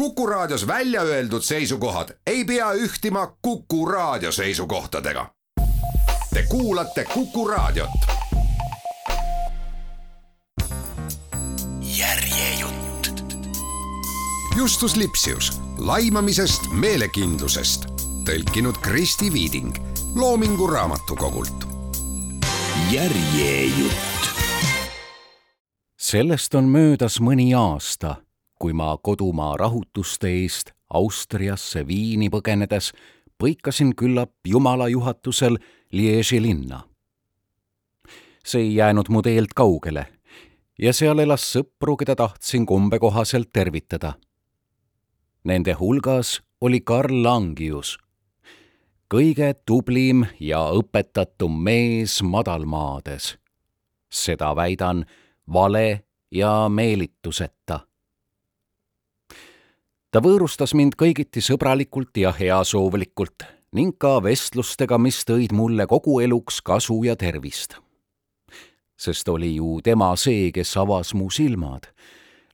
Kuku Raadios välja öeldud seisukohad ei pea ühtima Kuku Raadio seisukohtadega. Te kuulate Kuku Raadiot. järjejutt. Justus Lipsius laimamisest meelekindlusest, tõlkinud Kristi Viiding Loomingu Raamatukogult. järjejutt. sellest on möödas mõni aasta kui ma kodumaa rahutuste eest Austriasse Viini põgenedes põikasin küllap Jumala juhatusel Liege'i linna. see ei jäänud mu teelt kaugele ja seal elas sõpru, keda tahtsin kombekohaselt tervitada. Nende hulgas oli Karl Langius, kõige tublim ja õpetatum mees madalmaades. seda väidan vale ja meelituseta ta võõrustas mind kõigiti sõbralikult ja heasoovlikult ning ka vestlustega, mis tõid mulle kogu eluks kasu ja tervist. sest oli ju tema see, kes avas mu silmad,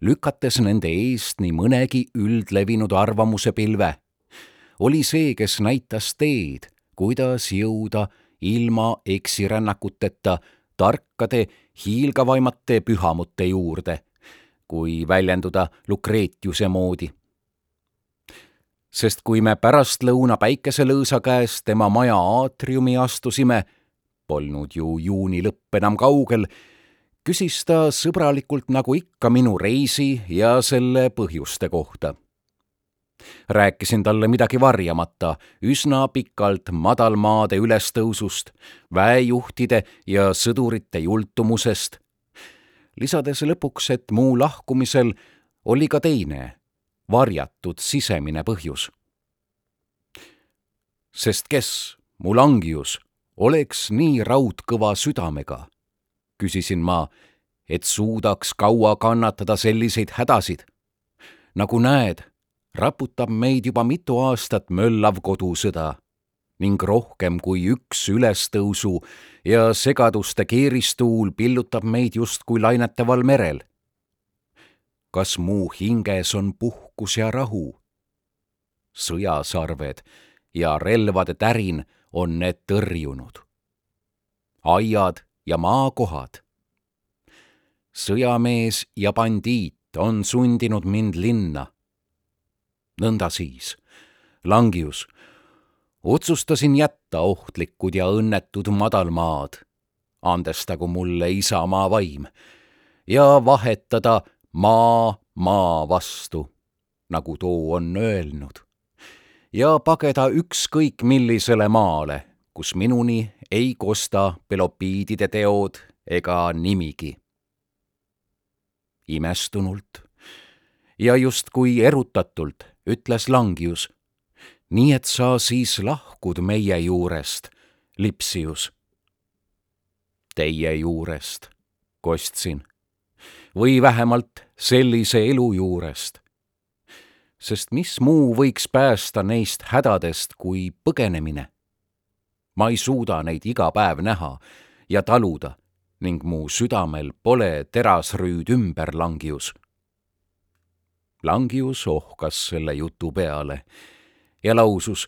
lükates nende eest nii mõnegi üldlevinud arvamuse pilve. oli see, kes näitas teed, kuidas jõuda ilma eksirännakuteta tarkade hiilgavaimate pühamute juurde, kui väljenduda Lukreetiuse moodi sest kui me pärastlõuna päikeselõõsa käes tema maja aatriumi astusime, polnud ju juuni lõpp enam kaugel, küsis ta sõbralikult nagu ikka minu reisi ja selle põhjuste kohta. rääkisin talle midagi varjamata üsna pikalt madalmaade ülestõusust, väejuhtide ja sõdurite jultumusest, lisades lõpuks, et mu lahkumisel oli ka teine varjatud sisemine põhjus. sest kes, mu langius, oleks nii raudkõva südamega, küsisin ma, et suudaks kaua kannatada selliseid hädasid. nagu näed, raputab meid juba mitu aastat möllav kodusõda ning rohkem kui üks ülestõusu ja segaduste keeristuul pillutab meid justkui laineteval merel kas mu hinges on puhkus ja rahu? sõjasarved ja relvade tärin on need tõrjunud. aiad ja maakohad. sõjamees ja bandiit on sundinud mind linna. nõnda siis, Langius, otsustasin jätta ohtlikud ja õnnetud madalmaad, andestagu mulle isamaa vaim, ja vahetada maa maa vastu, nagu too on öelnud, ja pageda ükskõik millisele maale, kus minuni ei kosta pelopiidide teod ega nimigi. imestunult ja justkui erutatult ütles Langius, nii et sa siis lahkud meie juurest, Lipsius. Teie juurest, kostsin või vähemalt sellise elu juurest. Sest mis muu võiks päästa neist hädadest kui põgenemine? ma ei suuda neid iga päev näha ja taluda ning mu südamel pole terasrüüd ümber Langius. Langius ohkas selle jutu peale ja lausus,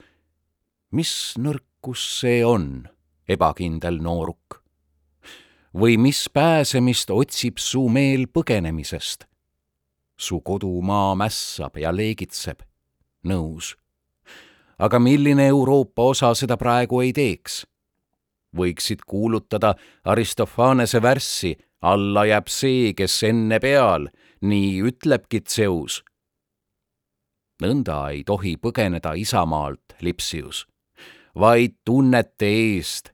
mis nõrkus see on, ebakindel nooruk või mis pääsemist otsib su meel põgenemisest? Su kodumaa mässab ja leegitseb, nõus. aga milline Euroopa osa seda praegu ei teeks? võiksid kuulutada Aristofanese värssi alla jääb see, kes enne peal, nii ütlebki Zeus. nõnda ei tohi põgeneda Isamaalt, Lipsius, vaid tunnete eest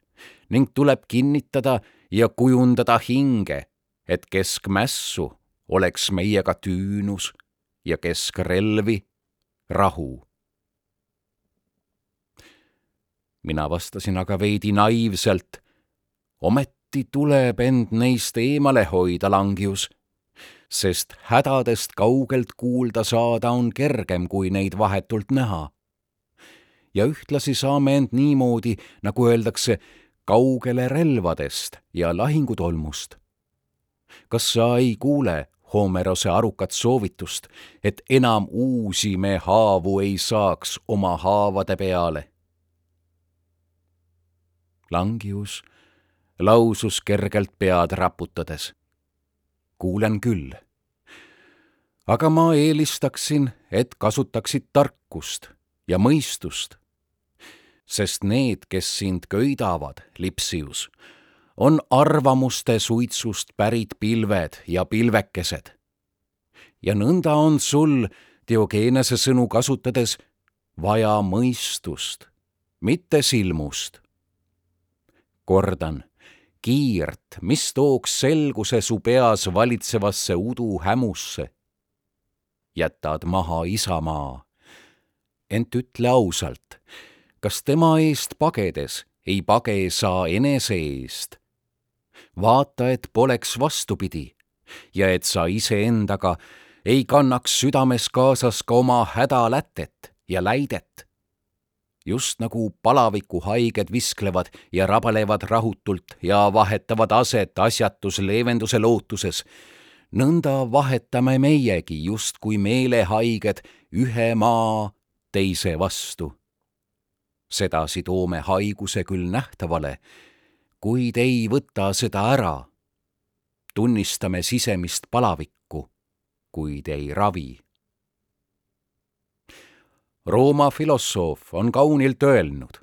ning tuleb kinnitada, ja kujundada hinge, et keskmässu oleks meiega tüünus ja keskrelvi rahu. mina vastasin aga veidi naiivselt. ometi tuleb end neist eemale hoida, Langius, sest hädadest kaugelt kuulda saada on kergem, kui neid vahetult näha. ja ühtlasi saame end niimoodi, nagu öeldakse, kaugele relvadest ja lahingutolmust. Kas sa ei kuule Homerose arukat soovitust, et enam uusi me haavu ei saaks oma haavade peale. Langius lausus kergelt pead raputades. kuulen küll. aga ma eelistaksin, et kasutaksid tarkust ja mõistust. sest need, kes sind köidavad, Lipsius, on arvamuste suitsust pärit pilved ja pilvekesed. ja nõnda on sul, Diogeenese sõnu kasutades, vaja mõistust, mitte silmust. kordan, kiirt, mis tooks selguse su peas valitsevasse uduhämusse. jätad maha Isamaa. ent ütle ausalt, kas tema eest pagedes ei page sa enese eest vaata, et poleks vastupidi ja et sa iseendaga ei kannaks südames kaasas ka oma hädalätet ja läidet. just nagu palavikuhaiged visklevad ja rabelevad rahutult ja vahetavad aset asjatus leevenduse lootuses, nõnda vahetame meiegi justkui meelehaiged ühe maa teise vastu. sedasi toome haiguse küll nähtavale kuid ei võta seda ära. tunnistame sisemist palavikku, kuid ei ravi. Rooma filosoof on kaunilt öelnud,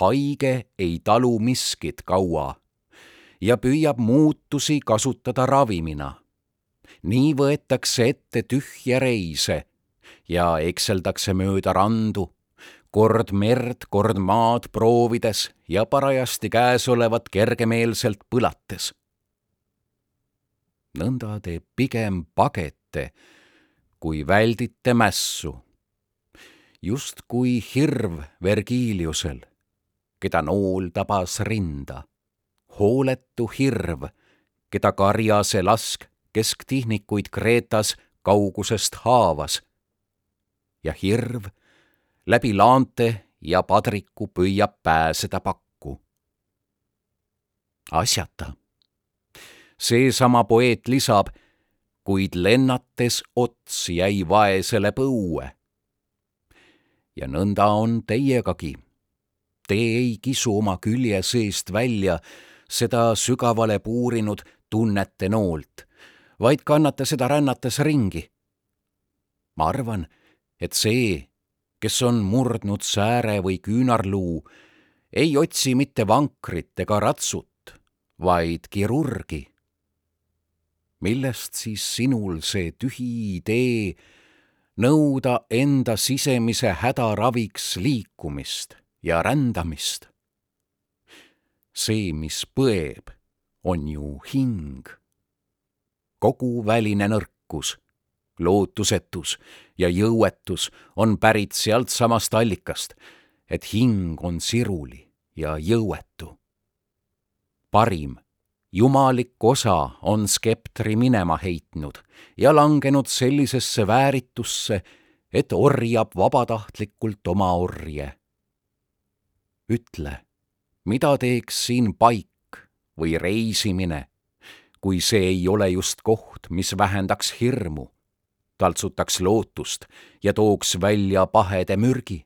haige ei talu miskit kaua ja püüab muutusi kasutada ravimina. nii võetakse ette tühje reise ja ekseldakse mööda randu kord merd, kord maad proovides ja parajasti käesolevat kergemeelselt põlates. nõnda te pigem pagete, kui väldite mässu. justkui hirv Vergiliusel, keda nool tabas rinda. hooletu hirv, keda karjase lask kesktihnikuid Kreetas kaugusest haavas. ja hirv läbi laante ja padriku püüab pääseda pakku. asjata. seesama poeet lisab, kuid lennates ots jäi vaesele põue. ja nõnda on teiegagi. Te ei kisu oma külje seest välja seda sügavale puurinud tunnete noolt, vaid kannate seda rännates ringi. ma arvan, et see kes on murdnud sääre või küünarluu, ei otsi mitte vankrit ega ratsut, vaid kirurgi. millest siis sinul see tühi idee nõuda enda sisemise häda raviks liikumist ja rändamist? see, mis põeb, on ju hing. kogu väline nõrkus lootusetus ja jõuetus on pärit sealt samast allikast, et hing on siruli ja jõuetu. parim, jumalik osa on skeptri minema heitnud ja langenud sellisesse vääritusse, et orjab vabatahtlikult oma orje. ütle, mida teeks siin paik või reisimine, kui see ei ole just koht, mis vähendaks hirmu taltsutaks lootust ja tooks välja pahede mürgi,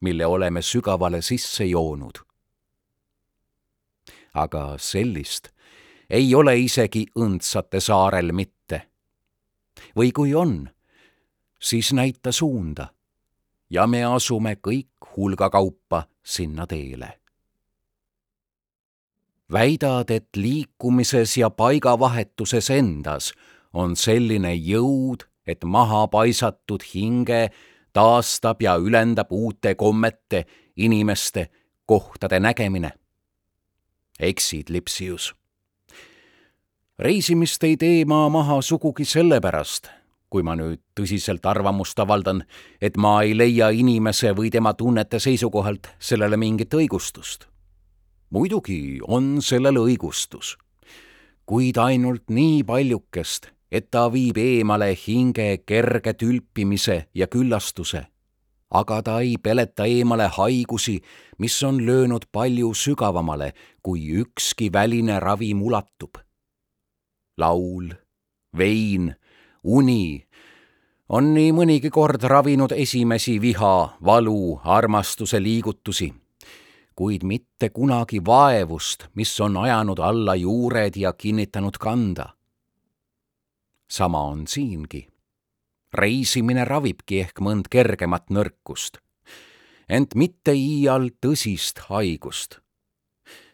mille oleme sügavale sisse joonud. aga sellist ei ole isegi õndsate saarel mitte. või kui on, siis näita suunda ja me asume kõik hulgakaupa sinna teele. väidad, et liikumises ja paigavahetuses endas on selline jõud et maha paisatud hinge taastab ja ülendab uute kommete, inimeste, kohtade nägemine. eksid, Lipsius. reisimist ei tee ma maha sugugi sellepärast, kui ma nüüd tõsiselt arvamust avaldan, et ma ei leia inimese või tema tunnete seisukohalt sellele mingit õigustust. muidugi on sellel õigustus, kuid ainult nii paljukest, et ta viib eemale hinge kerge tülpimise ja küllastuse. aga ta ei peleta eemale haigusi, mis on löönud palju sügavamale, kui ükski väline ravim ulatub. laul, vein, uni on nii mõnigi kord ravinud esimesi viha, valu, armastuse liigutusi, kuid mitte kunagi vaevust, mis on ajanud alla juured ja kinnitanud kanda. Sama on siingi. reisimine ravibki ehk mõnd kergemat nõrkust, ent mitte iial tõsist haigust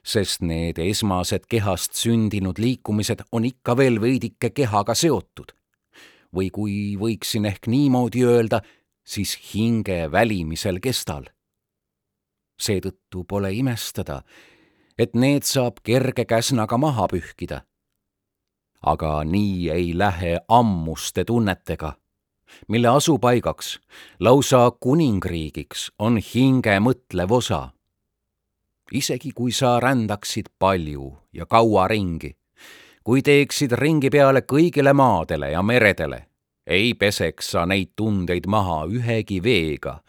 sest need esmased kehast sündinud liikumised on ikka veel veidike kehaga seotud või kui võiksin ehk niimoodi öelda, siis hinge välimisel kestal. seetõttu pole imestada, et need saab kerge käsnaga maha pühkida. Aga nii ei lähe ammuste tunnetega, mille asupaigaks, lausa kuningriigiks on hinge mõtlev osa. isegi kui sa rändaksid palju ja kaua ringi kui teeksid ringi peale kõigile maadele ja meredele, ei peseks sa neid tundeid maha ühegi veega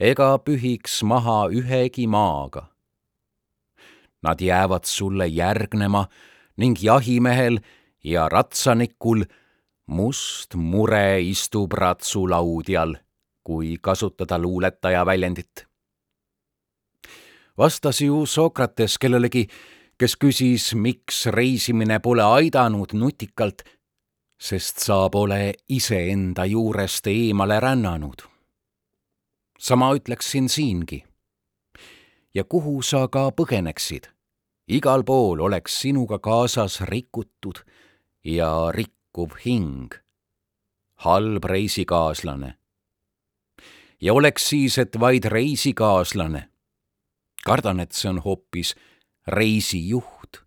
ega pühiks maha ühegi maaga. Nad jäävad sulle järgnema ning jahimehel ja ratsanikul must mure istub ratsulaudjal, kui kasutada luuletaja väljendit. vastas ju Sokrates kellelegi kes küsis, miks reisimine pole aidanud nutikalt, sest sa pole iseenda juurest eemale rännanud. sama ütleksin siingi. ja kuhu sa ka põgeneksid, igal pool oleks sinuga kaasas rikutud ja rikkuv hing, halb reisikaaslane. ja oleks siis, et vaid reisikaaslane. kardan, et see on hoopis reisijuht,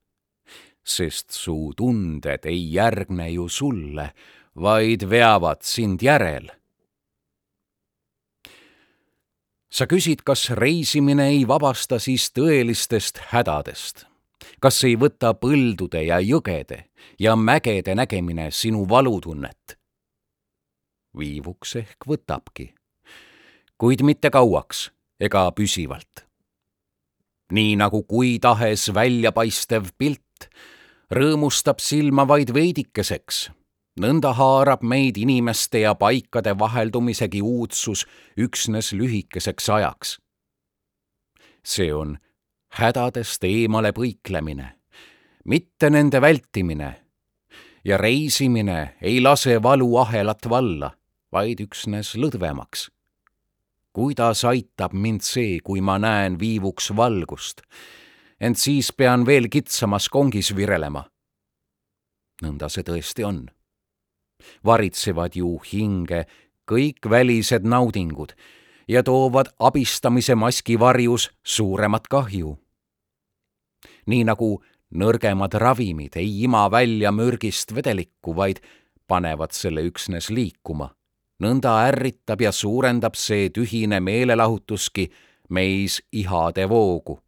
sest su tunded ei järgne ju sulle, vaid veavad sind järel. sa küsid, kas reisimine ei vabasta siis tõelistest hädadest? Kas ei võta põldude ja jõgede ja mägede nägemine sinu valutunnet? viivuks ehk võtabki, kuid mitte kauaks ega püsivalt nii nagu kui tahes väljapaistev pilt rõõmustab silma vaid veidikeseks, nõnda haarab meid inimeste ja paikade vaheldumisegi uudsus üksnes lühikeseks ajaks. see on hädadest eemale põiklemine, mitte nende vältimine ja reisimine ei lase valuahelat valla, vaid üksnes lõdvemaks kuidas aitab mind see, kui ma näen viivuks valgust, ent siis pean veel kitsamas kongis virelema. nõnda see tõesti on. varitsevad ju hinge kõik välised naudingud ja toovad abistamise maski varjus suuremat kahju. Nii nagu nõrgemad ravimid ei ima välja mürgist vedelikku, vaid panevad selle üksnes liikuma nõnda ärritab ja suurendab see tühine meelelahutuski meis ihade voogu.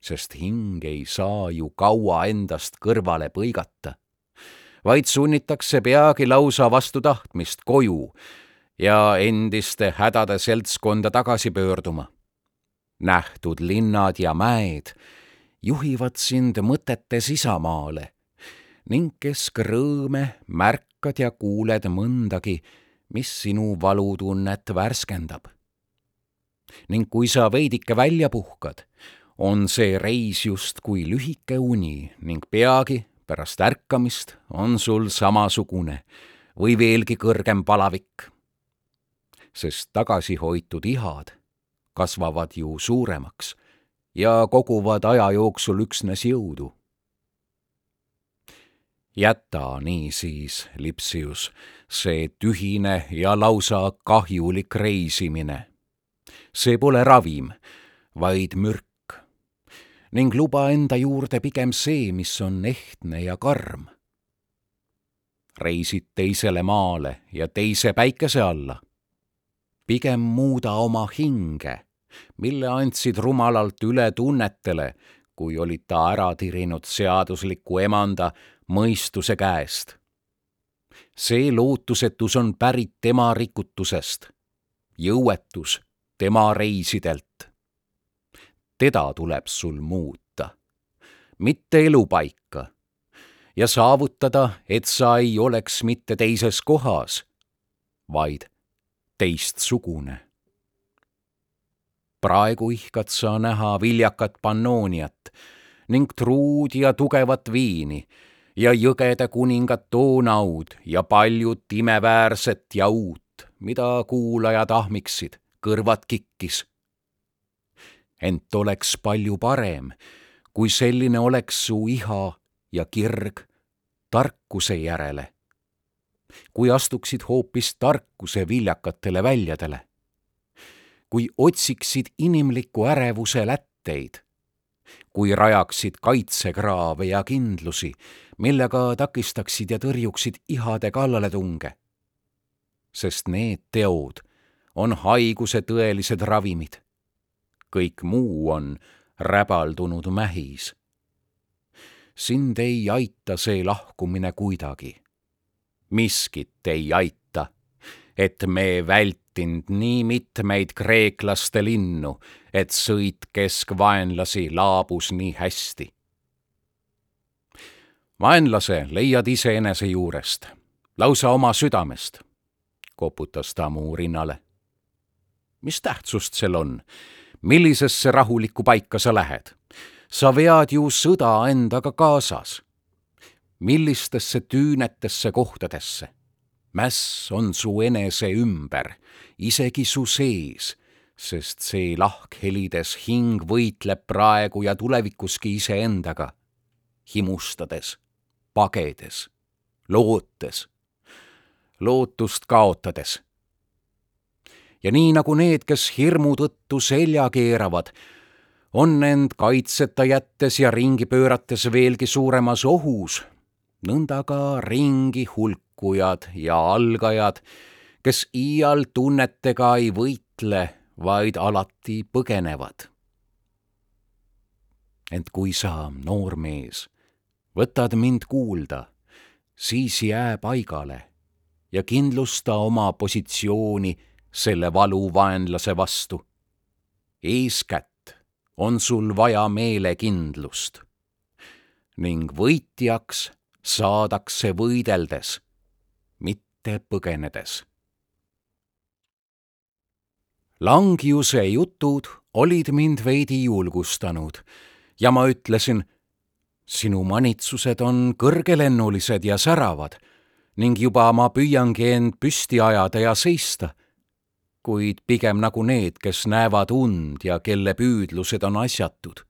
sest hing ei saa ju kaua endast kõrvale põigata, vaid sunnitakse peagi lausa vastu tahtmist koju ja endiste hädade seltskonda tagasi pöörduma. nähtud linnad ja mäed juhivad sind mõtetes isamaale ning keskrõõme märkad ja kuuled mõndagi, mis sinu valutunnet värskendab. ning kui sa veidike välja puhkad, on see reis justkui lühike uni ning peagi pärast ärkamist on sul samasugune või veelgi kõrgem palavik. sest tagasihoitud ihad kasvavad ju suuremaks ja koguvad aja jooksul üksnes jõudu jäta niisiis, Lipsius, see tühine ja lausa kahjulik reisimine. see pole ravim, vaid mürk. ning luba enda juurde pigem see, mis on ehtne ja karm. reisid teisele maale ja teise päikese alla. pigem muuda oma hinge, mille andsid rumalalt üle tunnetele, kui olid ta ära tirinud seadusliku emanda mõistuse käest. see lootusetus on pärit tema rikutusest, jõuetus tema reisidelt. teda tuleb sul muuta, mitte elupaika ja saavutada, et sa ei oleks mitte teises kohas, vaid teistsugune. Praegu ihkad sa näha viljakat pannooniat ning truud ja tugevat viini ja jõgede kuningat Donaud ja paljut imeväärset ja uut, mida kuulajad ahmiksid, kõrvad kikkis. ent oleks palju parem, kui selline oleks su iha ja kirg tarkuse järele. kui astuksid hoopis tarkuse viljakatele väljadele. Kui otsiksid inimliku ärevuse lätteid kui rajaksid kaitsekraave ja kindlusi, millega takistaksid ja tõrjuksid ihade kallaletunge. sest need teod on haiguse tõelised ravimid. kõik muu on räbaldunud mähis. sind ei aita see lahkumine kuidagi. miskit ei aita, et me vältinud nii mitmeid kreeklaste linnu, et sõit keskvaenlasi laabus nii hästi vaenlase leiad iseenese juurest, lausa oma südamest, koputas ta mu rinnale. mis tähtsust sel on, millisesse rahulikku paika sa lähed? sa vead ju sõda endaga kaasas. millistesse tüünetesse kohtadesse? Mäss on su enese ümber, isegi su sees, sest see lahkhelides hing võitleb praegu ja tulevikuski iseendaga, himustades pagedes, lootes, lootust kaotades. ja nii nagu need, kes hirmu tõttu selja keeravad, on end kaitseta jättes ja ringi pöörates veelgi suuremas ohus, nõnda ka ringi hulkujad ja algajad, kes iial tunnetega ei võitle, vaid alati põgenevad. ent kui sa, noor mees, võtad mind kuulda, siis jää paigale ja kindlusta oma positsiooni selle valuvaenlase vastu. eeskätt on sul vaja meelekindlust ning võitjaks saadakse võideldes, mitte põgenedes. Langiuse jutud olid mind veidi julgustanud ja ma ütlesin sinu manitsused on kõrgelennulised ja säravad ning juba ma püüangi end püsti ajada ja seista, kuid pigem nagu need, kes näevad und ja kelle püüdlused on asjatud.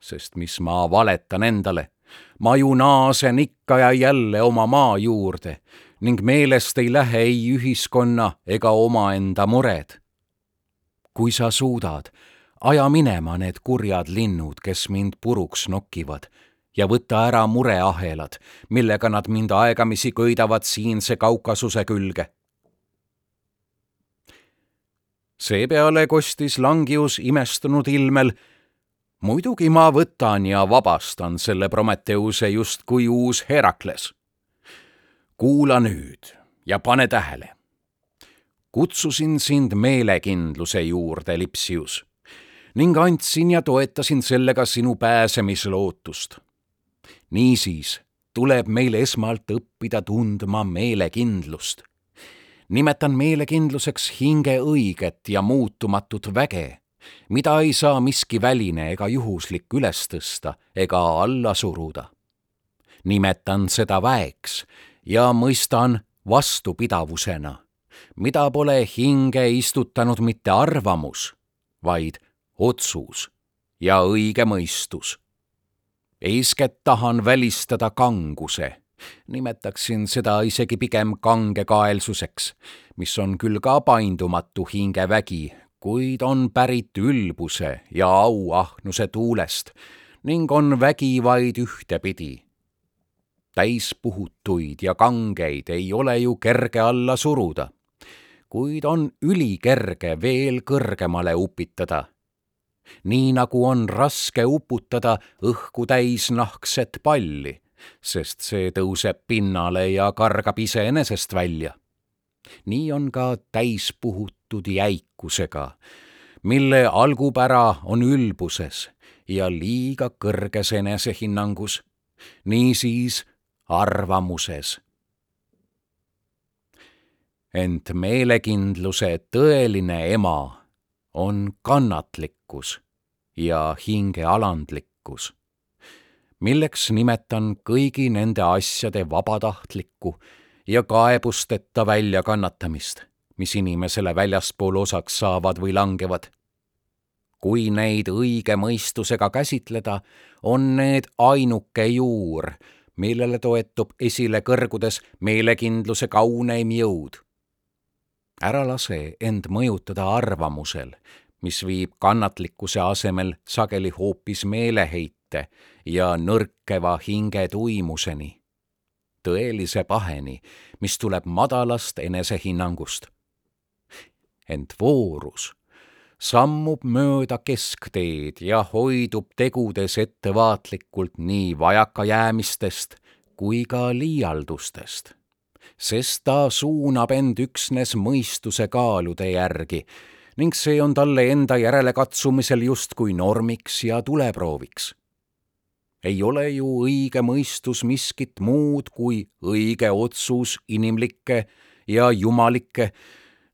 sest mis ma valetan endale, ma ju naasen ikka ja jälle oma maa juurde ning meelest ei lähe ei ühiskonna ega omaenda mured. kui sa suudad aja minema need kurjad linnud, kes mind puruks nokivad ja võta ära mureahelad, millega nad mind aegamisi köidavad siinse Kaukasuse külge. seepeale kostis Langius imestunud ilmel. Muidugi ma võtan ja vabastan selle Prometheuse justkui uus Herakles. kuula nüüd ja pane tähele. kutsusin sind meelekindluse juurde, Lipsius ning andsin ja toetasin sellega sinu pääsemislootust. niisiis tuleb meil esmalt õppida tundma meelekindlust. nimetan meelekindluseks hinge õiget ja muutumatut väge, mida ei saa miski väline ega juhuslik üles tõsta ega alla suruda. nimetan seda väeks ja mõistan vastupidavusena, mida pole hinge istutanud mitte arvamus, vaid otsus ja õige mõistus. eeskätt tahan välistada kanguse, nimetaksin seda isegi pigem kangekaelsuseks, mis on küll ka paindumatu hingevägi, kuid on pärit ülbuse ja auahnuse tuulest ning on vägi vaid ühtepidi. täispuhutuid ja kangeid ei ole ju kerge alla suruda, kuid on ülikerge veel kõrgemale upitada nii nagu on raske uputada õhku täis nahkset palli, sest see tõuseb pinnale ja kargab iseenesest välja. nii on ka täispuhutud jäikusega, mille algupära on ülbuses ja liiga kõrges enesehinnangus, niisiis arvamuses. ent meelekindluse tõeline ema on kannatlikkus ja hingealandlikkus, milleks nimetan kõigi nende asjade vabatahtlikku ja kaebusteta väljakannatamist, mis inimesele väljaspool osaks saavad või langevad. kui neid õige mõistusega käsitleda, on need ainuke juur, millele toetub esile kõrgudes meelekindluse kauneim jõud ära lase end mõjutada arvamusel, mis viib kannatlikkuse asemel sageli hoopis meeleheite ja nõrkeva hinge tuimuseni, tõelise paheni, mis tuleb madalast enesehinnangust. Ent voorus sammub mööda keskteed ja hoidub tegudes ettevaatlikult nii vajakajäämistest kui ka liialdustest, sest ta suunab end üksnes mõistuse kaalude järgi ning see on talle enda järelekatsumisel justkui normiks ja tuleprooviks. ei ole ju õige mõistus miskit muud kui õige otsus inimlikke ja jumalikke,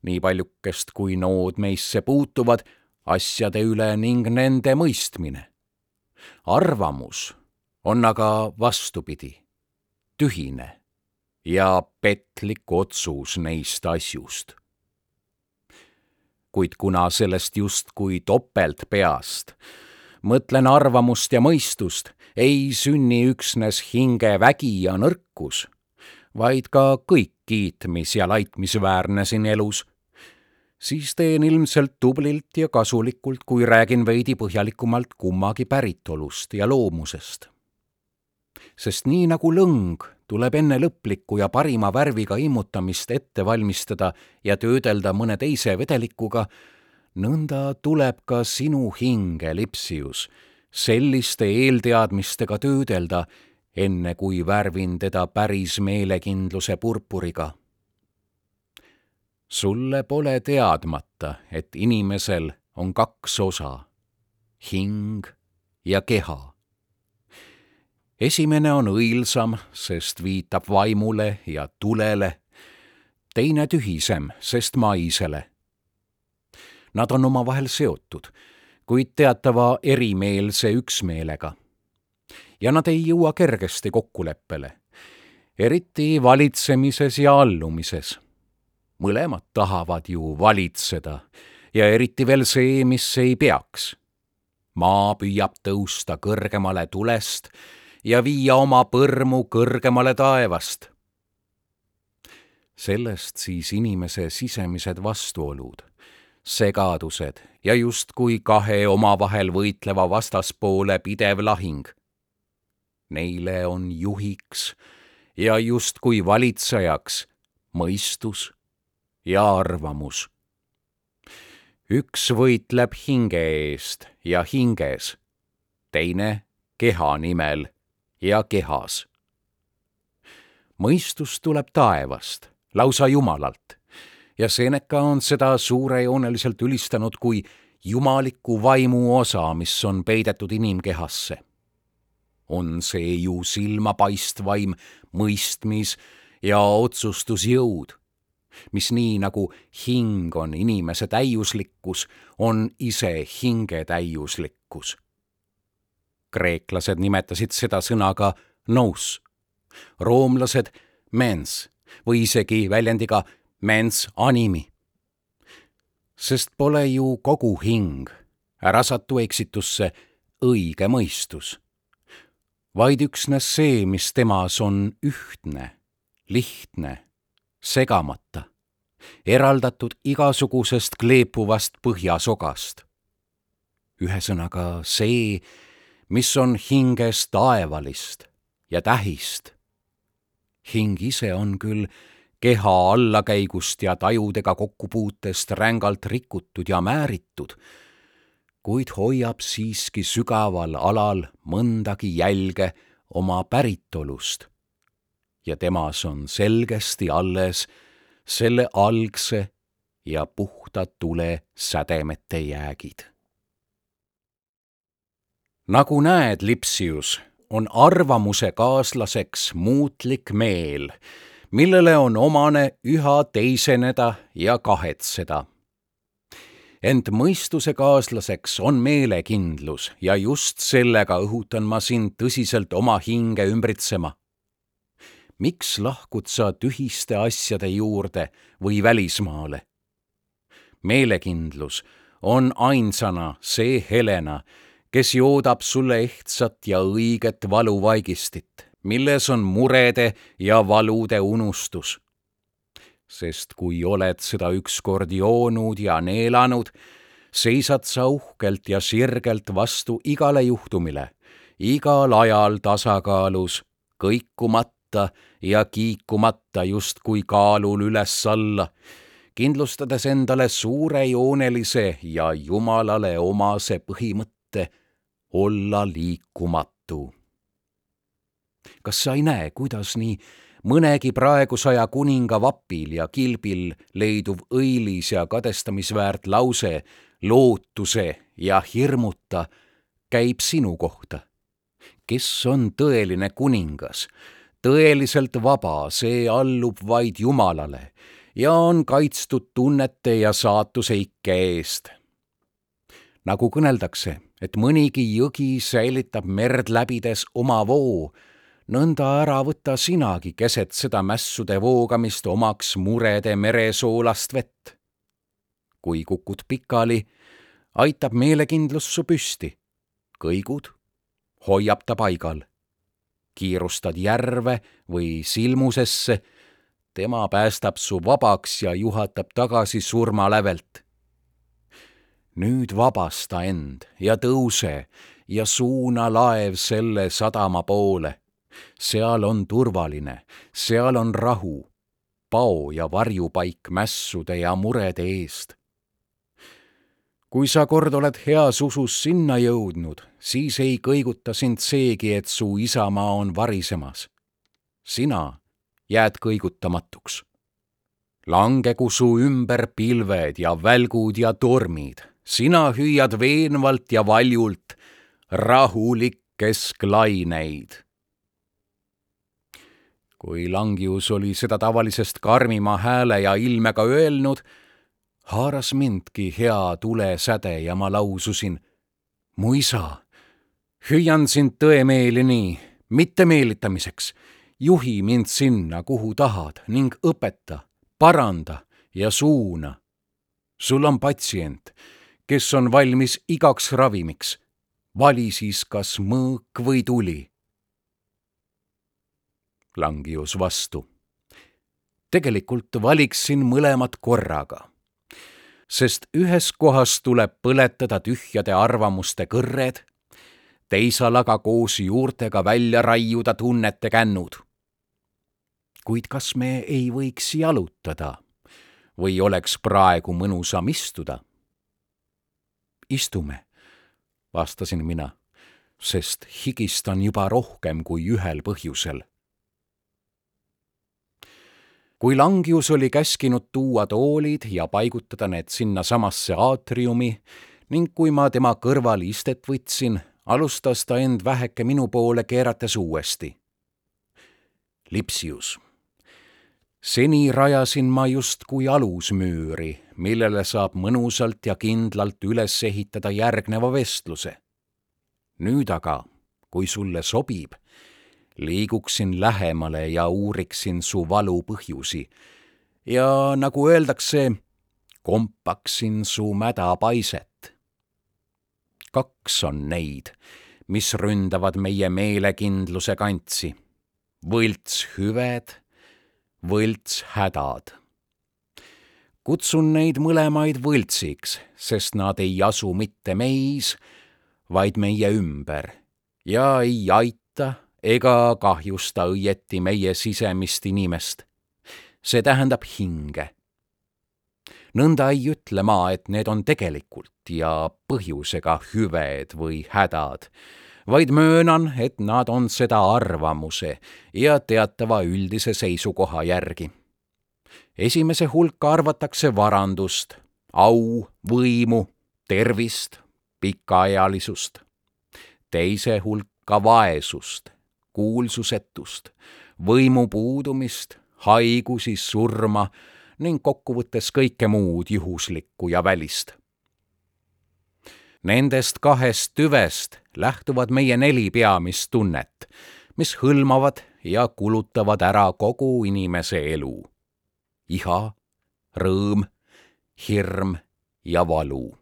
nii paljukest kui nood meisse puutuvad, asjade üle ning nende mõistmine. arvamus on aga vastupidi, tühine ja petlik otsus neist asjust kuid kuna sellest justkui topeltpeast, mõtlen arvamust ja mõistust, ei sünni üksnes hingevägi ja nõrkus, vaid ka kõik kiitmis- ja laitmisväärne siin elus, siis teen ilmselt tublilt ja kasulikult, kui räägin veidi põhjalikumalt kummagi päritolust ja loomusest. sest nii nagu lõng tuleb enne lõplikku ja parima värviga immutamist ette valmistada ja töödelda mõne teise vedelikuga, nõnda tuleb ka sinu hinge, Lipsius, selliste eelteadmistega töödelda, enne kui värvin teda päris meelekindluse purpuriga. sulle pole teadmata, et inimesel on kaks osa, hing ja keha esimene on õilsam, sest viitab vaimule ja tulele, teine tühisem, sest maisele. Nad on omavahel seotud, kuid teatava erimeelse üksmeelega. Ja nad ei jõua kergesti kokkuleppele, eriti valitsemises ja allumises. mõlemad tahavad ju valitseda ja eriti veel see, mis ei peaks maa püüab tõusta kõrgemale tulest ja viia oma põrmu kõrgemale taevast. sellest siis inimese sisemised vastuolud, segadused ja justkui kahe omavahel võitleva vastaspoole pidev lahing. Neile on juhiks ja justkui valitsejaks mõistus ja arvamus. üks võitleb hinge eest ja hinges, teine keha nimel ja kehas. mõistus tuleb taevast, lausa Jumalalt ja Seneca on seda suurejooneliselt ülistanud kui jumaliku vaimu osa, mis on peidetud inimkehasse. On see ju silmapaistvaim mõistmis- ja otsustusjõud, mis nii nagu hing on inimese täiuslikkus, on ise hinge täiuslikkus kreeklased nimetasid seda sõnaga nous, roomlased mens või isegi väljendiga mens animi. sest pole ju kogu hing, ära satu eksitusse, õige mõistus, vaid üksnes see, mis temas on ühtne, lihtne, segamata, eraldatud igasugusest kleepuvast põhjasogast. ühesõnaga see, mis on hinges taevalist ja tähist. hing ise on küll keha allakäigust ja tajudega kokkupuutest rängalt rikutud ja määritud, kuid hoiab siiski sügaval alal mõndagi jälge oma päritolust. ja temas on selgesti alles selle algse ja puhta tule sädemete jäägid nagu näed, Lipsius, on arvamuse kaaslaseks muutlik meel, millele on omane üha teiseneda ja kahetseda. Ent mõistuse kaaslaseks on meelekindlus ja just sellega õhutan ma sind tõsiselt oma hinge ümbritsema. miks lahkud sa tühiste asjade juurde või välismaale? meelekindlus on ainsana see Helena, kes joodab sulle ehtsat ja õiget valuvaigistit, milles on murede ja valude unustus. Sest kui oled seda ükskord joonud ja neelanud, seisad sa uhkelt ja sirgelt vastu igale juhtumile, igal ajal tasakaalus, kõikumata ja kiikumata justkui kaalul üles-alla kindlustades endale suurejoonelise ja Jumalale omase põhimõtte olla liikumatu. kas sa ei näe, kuidas nii mõnegi praegusaja kuninga vapil ja kilbil leiduv õilis ja kadestamisväärt lause lootuse ja hirmuta käib sinu kohta? kes on tõeline kuningas, tõeliselt vaba, see allub vaid Jumalale ja on kaitstud tunnete ja saatuse ikke eest. nagu kõneldakse, et mõnigi jõgi säilitab merd läbides oma voo, nõnda ära võta sinagi keset seda mässude voogamist omaks murede meresoolast vett. kui kukud pikali, aitab meelekindlus su püsti. kõigud, hoiab ta paigal. kiirustad järve või silmusesse tema päästab su vabaks ja juhatab tagasi surmalävelt. nüüd vabasta end ja tõuse ja suuna laev selle sadama poole. Seal on turvaline, seal on rahu, pao ja varjupaik mässude ja murede eest. kui sa kord oled heas usus sinna jõudnud, siis ei kõiguta sind seegi, et su isamaa on varisemas. sina jääd kõigutamatuks. langegu su ümber pilved ja välgud ja tormid, sina hüüad veenvalt ja valjult rahulik kesklaineid. Kui Langius oli seda tavalisest karmima hääle ja ilmega öelnud, haaras mindki hea tulesäde ja ma laususin. mu isa, hüüan sind tõemeeli nii, mitte meelitamiseks juhi mind sinna, kuhu tahad ning õpeta, paranda ja suuna. sul on patsient, kes on valmis igaks ravimiks. vali siis kas mõõk või tuli. Langius vastu. tegelikult valiksin mõlemad korraga sest ühes kohas tuleb põletada tühjade arvamuste kõrred, teisal aga koos juurtega välja raiuda tunnete kännud kuid kas me ei võiks jalutada või oleks praegu mõnusam istuda? istume, vastasin mina, sest higistan juba rohkem kui ühel põhjusel. Kui Langius oli käskinud tuua toolid ja paigutada need sinnasamasse aatriumi ning kui ma tema kõrval istet võtsin, alustas ta end väheke minu poole keerates uuesti. Lipsius seni rajasin ma justkui alusmüüri, millele saab mõnusalt ja kindlalt üles ehitada järgneva vestluse. nüüd aga, kui sulle sobib, liiguksin lähemale ja uuriksin su valu põhjusi ja nagu öeldakse, kompaksin su mädapaiset. kaks on neid, mis ründavad meie meelekindluse kantsi. võlts hüved võltshädad. kutsun neid mõlemaid võltsiks, sest nad ei asu mitte meis, vaid meie ümber ja ei aita ega kahjusta õieti meie sisemist inimest. see tähendab hinge. nõnda ei ütle ma, et need on tegelikult ja põhjusega hüved või hädad vaid möönan, et nad on seda arvamuse ja teatava üldise seisukoha järgi. esimese hulka arvatakse varandust, au, võimu, tervist, pikaealisust. teise hulka ka vaesust, kuulsusetust, võimu puudumist, haigusi, surma ning kokkuvõttes kõike muud juhuslikku ja välist. Nendest kahest tüvest lähtuvad meie neli peamist tunnet, mis hõlmavad ja kulutavad ära kogu inimese elu. iha, rõõm, hirm ja valu.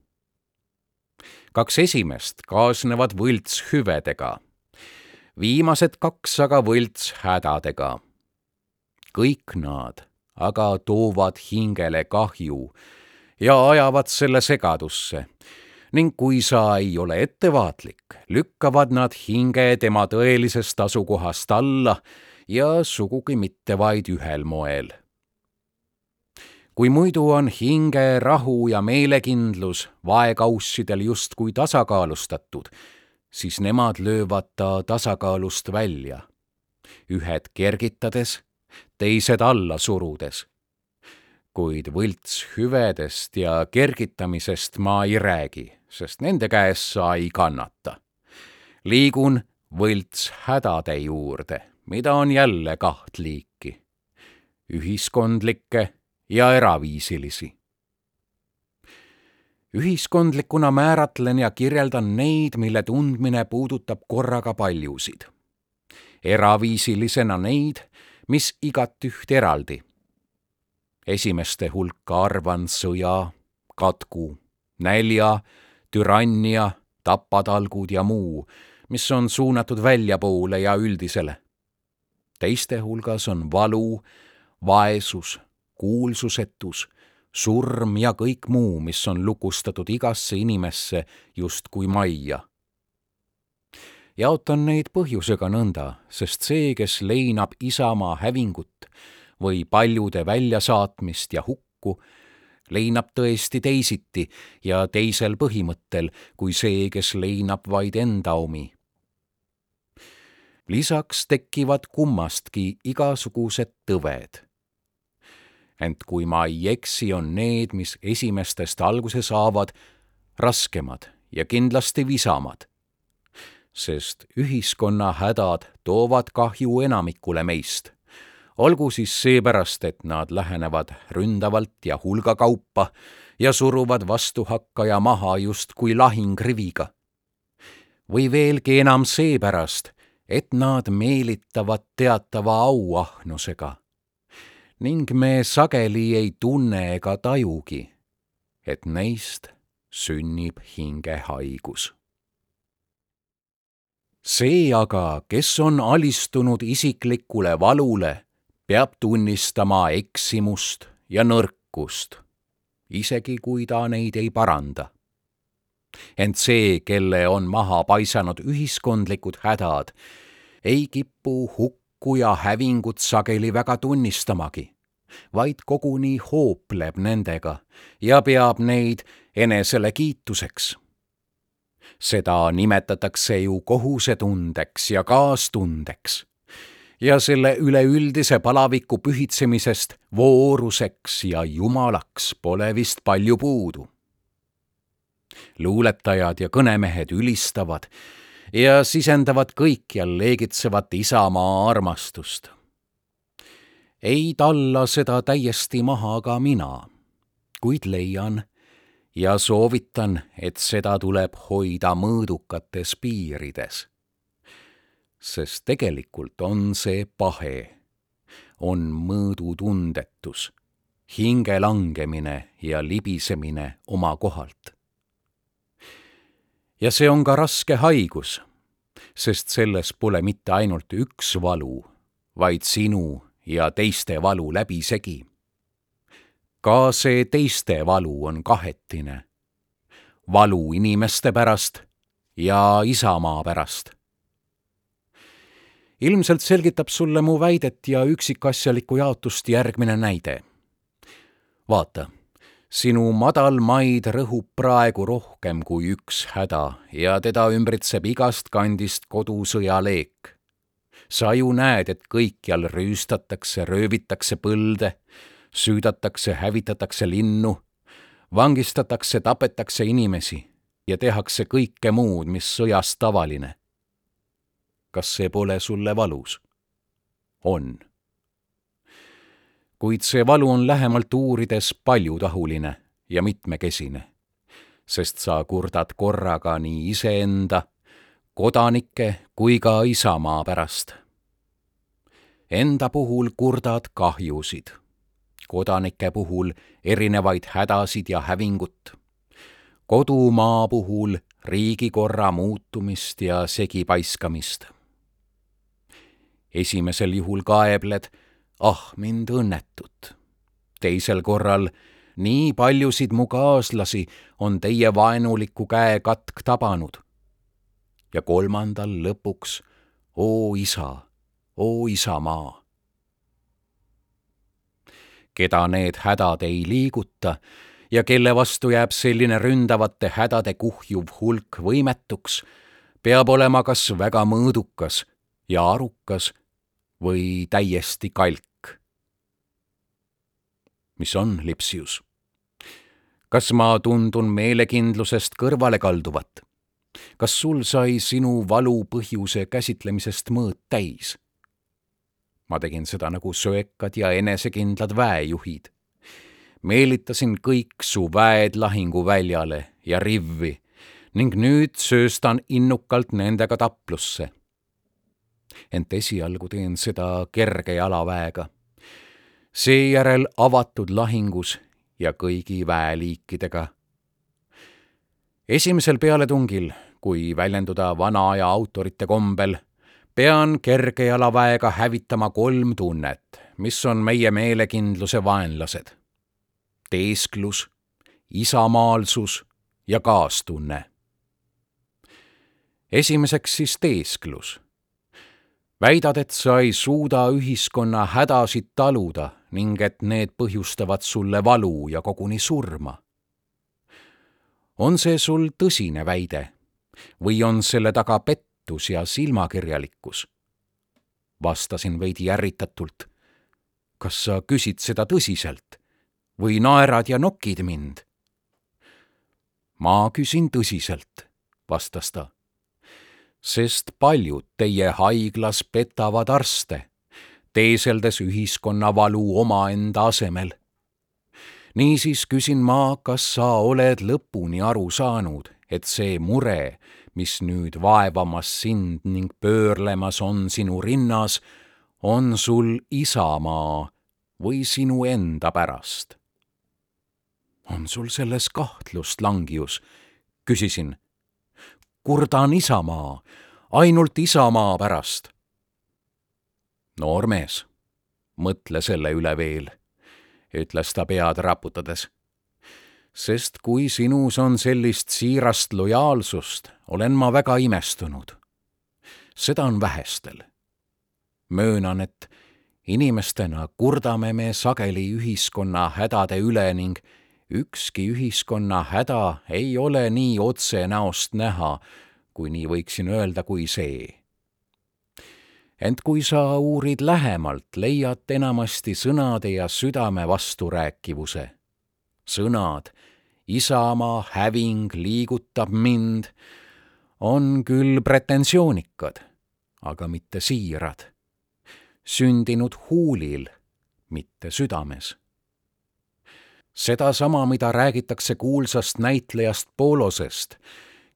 kaks esimest kaasnevad võltshüvedega, viimased kaks aga võltshädadega. kõik nad aga toovad hingele kahju ja ajavad selle segadusse ning kui sa ei ole ettevaatlik, lükkavad nad hinge tema tõelisest asukohast alla ja sugugi mitte vaid ühel moel. kui muidu on hinge rahu ja meelekindlus vaekaussidel justkui tasakaalustatud, siis nemad löövad ta tasakaalust välja, ühed kergitades teised alla surudes. kuid võltshüvedest ja kergitamisest ma ei räägi, sest nende käes sa ei kannata. liigun võltshädade juurde, mida on jälle kaht liiki. ühiskondlikke ja eraviisilisi ühiskondlikuna määratlen ja kirjeldan neid, mille tundmine puudutab korraga paljusid. eraviisilisena neid, mis igatüht eraldi. esimeste hulka arvan sõja, katku, nälja, türannia, tapatalgud ja muu, mis on suunatud väljapoole ja üldisele. teiste hulgas on valu, vaesus, kuulsusetus, surm ja kõik muu, mis on lukustatud igasse inimesse justkui majja jaotan neid põhjusega nõnda, sest see, kes leinab Isamaa hävingut või paljude väljasaatmist ja hukku, leinab tõesti teisiti ja teisel põhimõttel kui see, kes leinab vaid enda omi. lisaks tekivad kummastki igasugused tõved. Ent kui ma ei eksi, on need, mis esimestest alguse saavad, raskemad ja kindlasti visamad sest ühiskonna hädad toovad kahju enamikule meist. olgu siis seepärast, et nad lähenevad ründavalt ja hulgakaupa ja suruvad vastuhakkaja maha justkui lahingriviga. või veelgi enam seepärast, et nad meelitavad teatava auahnusega. Ning me sageli ei tunne ega tajugi, et neist sünnib hingehaigus see aga, kes on alistunud isiklikule valule, peab tunnistama eksimust ja nõrkust, isegi kui ta neid ei paranda. ent see, kelle on maha paisanud ühiskondlikud hädad, ei kipu hukku ja hävingut sageli väga tunnistamagi, vaid koguni hoopleb nendega ja peab neid enesele kiituseks seda nimetatakse ju kohusetundeks ja kaastundeks. ja selle üleüldise palaviku pühitsemisest vooruseks ja jumalaks pole vist palju puudu. luuletajad ja kõnemehed ülistavad ja sisendavad kõikjal leegitsevat isamaa armastust. ei talla seda täiesti maha ka mina, kuid leian ja soovitan, et seda tuleb hoida mõõdukates piirides. sest tegelikult on see pahe, on mõõdutundetus, hinge langemine ja libisemine oma kohalt. Ja see on ka raske haigus, sest selles pole mitte ainult üks valu, vaid sinu ja teiste valu läbisegi ka see teiste valu on kahetine. valu inimeste pärast ja isamaa pärast. ilmselt selgitab sulle mu väidet ja üksikasjalikku jaotust järgmine näide. vaata, sinu madal maid rõhub praegu rohkem kui üks häda ja teda ümbritseb igast kandist kodusõjaleek sa ju näed, et kõikjal rüüstatakse, röövitakse põlde süüdatakse, hävitatakse linnu, vangistatakse, tapetakse inimesi ja tehakse kõike muud, mis sõjas tavaline. kas see pole sulle valus? on. Kuid see valu on lähemalt uurides paljutahuline ja mitmekesine, sest sa kurdad korraga nii iseenda, kodanike kui ka isamaa pärast. Enda puhul kurdad kahjusid, kodanike puhul erinevaid hädasid ja hävingut, kodumaa puhul riigikorra muutumist ja segipaiskamist. esimesel juhul kaebled, ah mind õnnetut. teisel korral nii paljusid mu kaaslasi on teie vaenuliku käe katk tabanud. ja kolmandal lõpuks, oo isa, oo isamaa. keda need hädad ei liiguta ja kelle vastu jääb selline ründavate hädade kuhjuv hulk võimetuks, peab olema kas väga mõõdukas ja arukas või täiesti kalk. mis on Lipsius? kas ma tundun meelekindlusest kõrvale kalduvat? kas sul sai sinu valu põhjuse käsitlemisest mõõt täis? ma tegin seda nagu söekad ja enesekindlad väejuhid meelitasin kõik su väed lahinguväljale ja rivvi ning nüüd sööstan innukalt nendega taplusse. Ent esialgu teen seda kerge jalaväega. seejärel avatud lahingus ja kõigi väeliikidega. esimesel pealetungil, kui väljenduda vana aja autorite kombel, pean kerge jalaväega hävitama kolm tunnet, mis on meie meelekindluse vaenlased teesklus, isamaalsus ja kaastunne. esimeseks siis teesklus. Väidad, et sa ei suuda ühiskonna hädasid taluda ning et need põhjustavad sulle valu ja koguni surma. on see sul tõsine väide või on selle taga pettus ja silmakirjalikkus? vastasin veidi ärritatult. kas sa küsid seda tõsiselt? või naerad ja nokid mind? ma küsin tõsiselt, vastas ta. Sest paljud teie haiglas petavad arste, teeseldes ühiskonna valu omaenda asemel. niisiis küsin ma, kas sa oled lõpuni aru saanud, et see mure, mis nüüd vaevamas sind ning pöörlemas on sinu rinnas, on sul isamaa või sinu enda pärast on sul selles kahtlust, Langius? küsisin. Kurdan isamaa, ainult isamaa pärast. noormees, mõtle selle üle veel, ütles ta pead raputades. sest kui sinus on sellist siirast lojaalsust, olen ma väga imestunud. seda on vähestel. möönan, et inimestena kurdame me sageli ühiskonna hädade üle ning ükski ühiskonna häda ei ole nii otse näost näha, kui nii võiksin öelda, kui see. ent kui sa uurid lähemalt, leiad enamasti sõnade ja südame vasturääkivuse. sõnad, isamaa häving liigutab mind, on küll pretensioonikad, aga mitte siirad. sündinud huulil, mitte südames sedasama, mida räägitakse kuulsast näitlejast Polosest,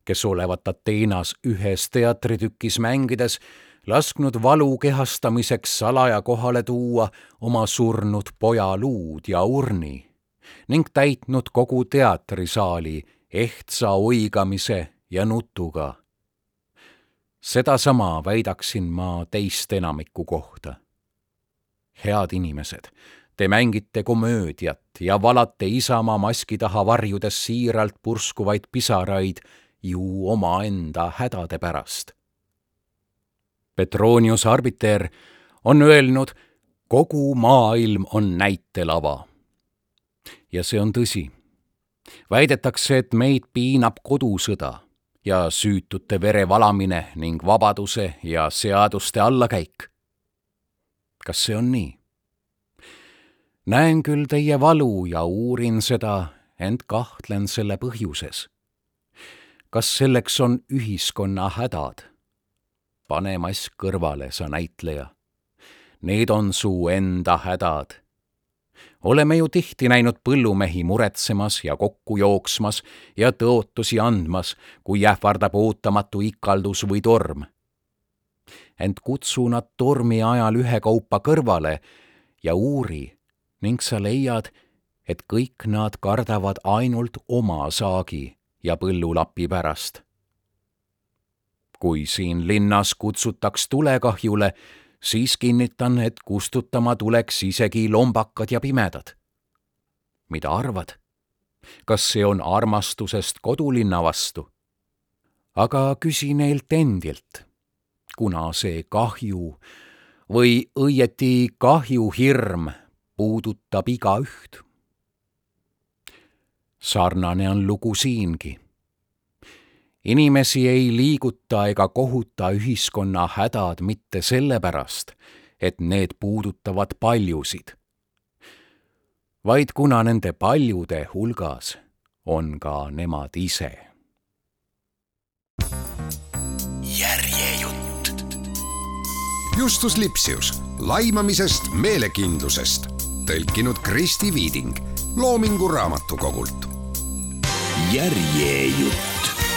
kes olevat Ateenas ühes teatritükis mängides lasknud valu kehastamiseks salaja kohale tuua oma surnud poja luud ja urni ning täitnud kogu teatrisaali ehtsa oigamise ja nutuga. sedasama väidaksin ma teist enamiku kohta. head inimesed Te mängite komöödiat ja valate Isamaa maski taha varjudes siiralt purskuvaid pisaraid ju omaenda hädade pärast. Petronius Arbiter on öelnud, kogu maailm on näitelava. ja see on tõsi. väidetakse, et meid piinab kodusõda ja süütute vere valamine ning vabaduse ja seaduste allakäik. kas see on nii? Näen küll teie valu ja uurin seda, ent kahtlen selle põhjuses. kas selleks on ühiskonna hädad? pane mask kõrvale, sa näitleja. Need on su enda hädad. oleme ju tihti näinud põllumehi muretsemas ja kokku jooksmas ja tõotusi andmas, kui ähvardab ootamatu ikaldus või torm. ent kutsu nad tormi ajal ühekaupa kõrvale ja uuri ning sa leiad, et kõik nad kardavad ainult oma saagi ja põllulapi pärast. kui siin linnas kutsutaks tulekahjule, siis kinnitan, et kustutama tuleks isegi lombakad ja pimedad. mida arvad? kas see on armastusest kodulinna vastu? aga küsi neilt endilt, kuna see kahju või õieti kahjuhirm puudutab igaüht sarnane on lugu siingi. inimesi ei liiguta ega kohuta ühiskonna hädad mitte sellepärast, et need puudutavad paljusid, vaid kuna nende paljude hulgas on ka nemad ise. järjejutt. Justus Lipsius laimamisest meelekindlusest, tõlkinud Kristi Viiding Loomingu Raamatukogult. järjejutt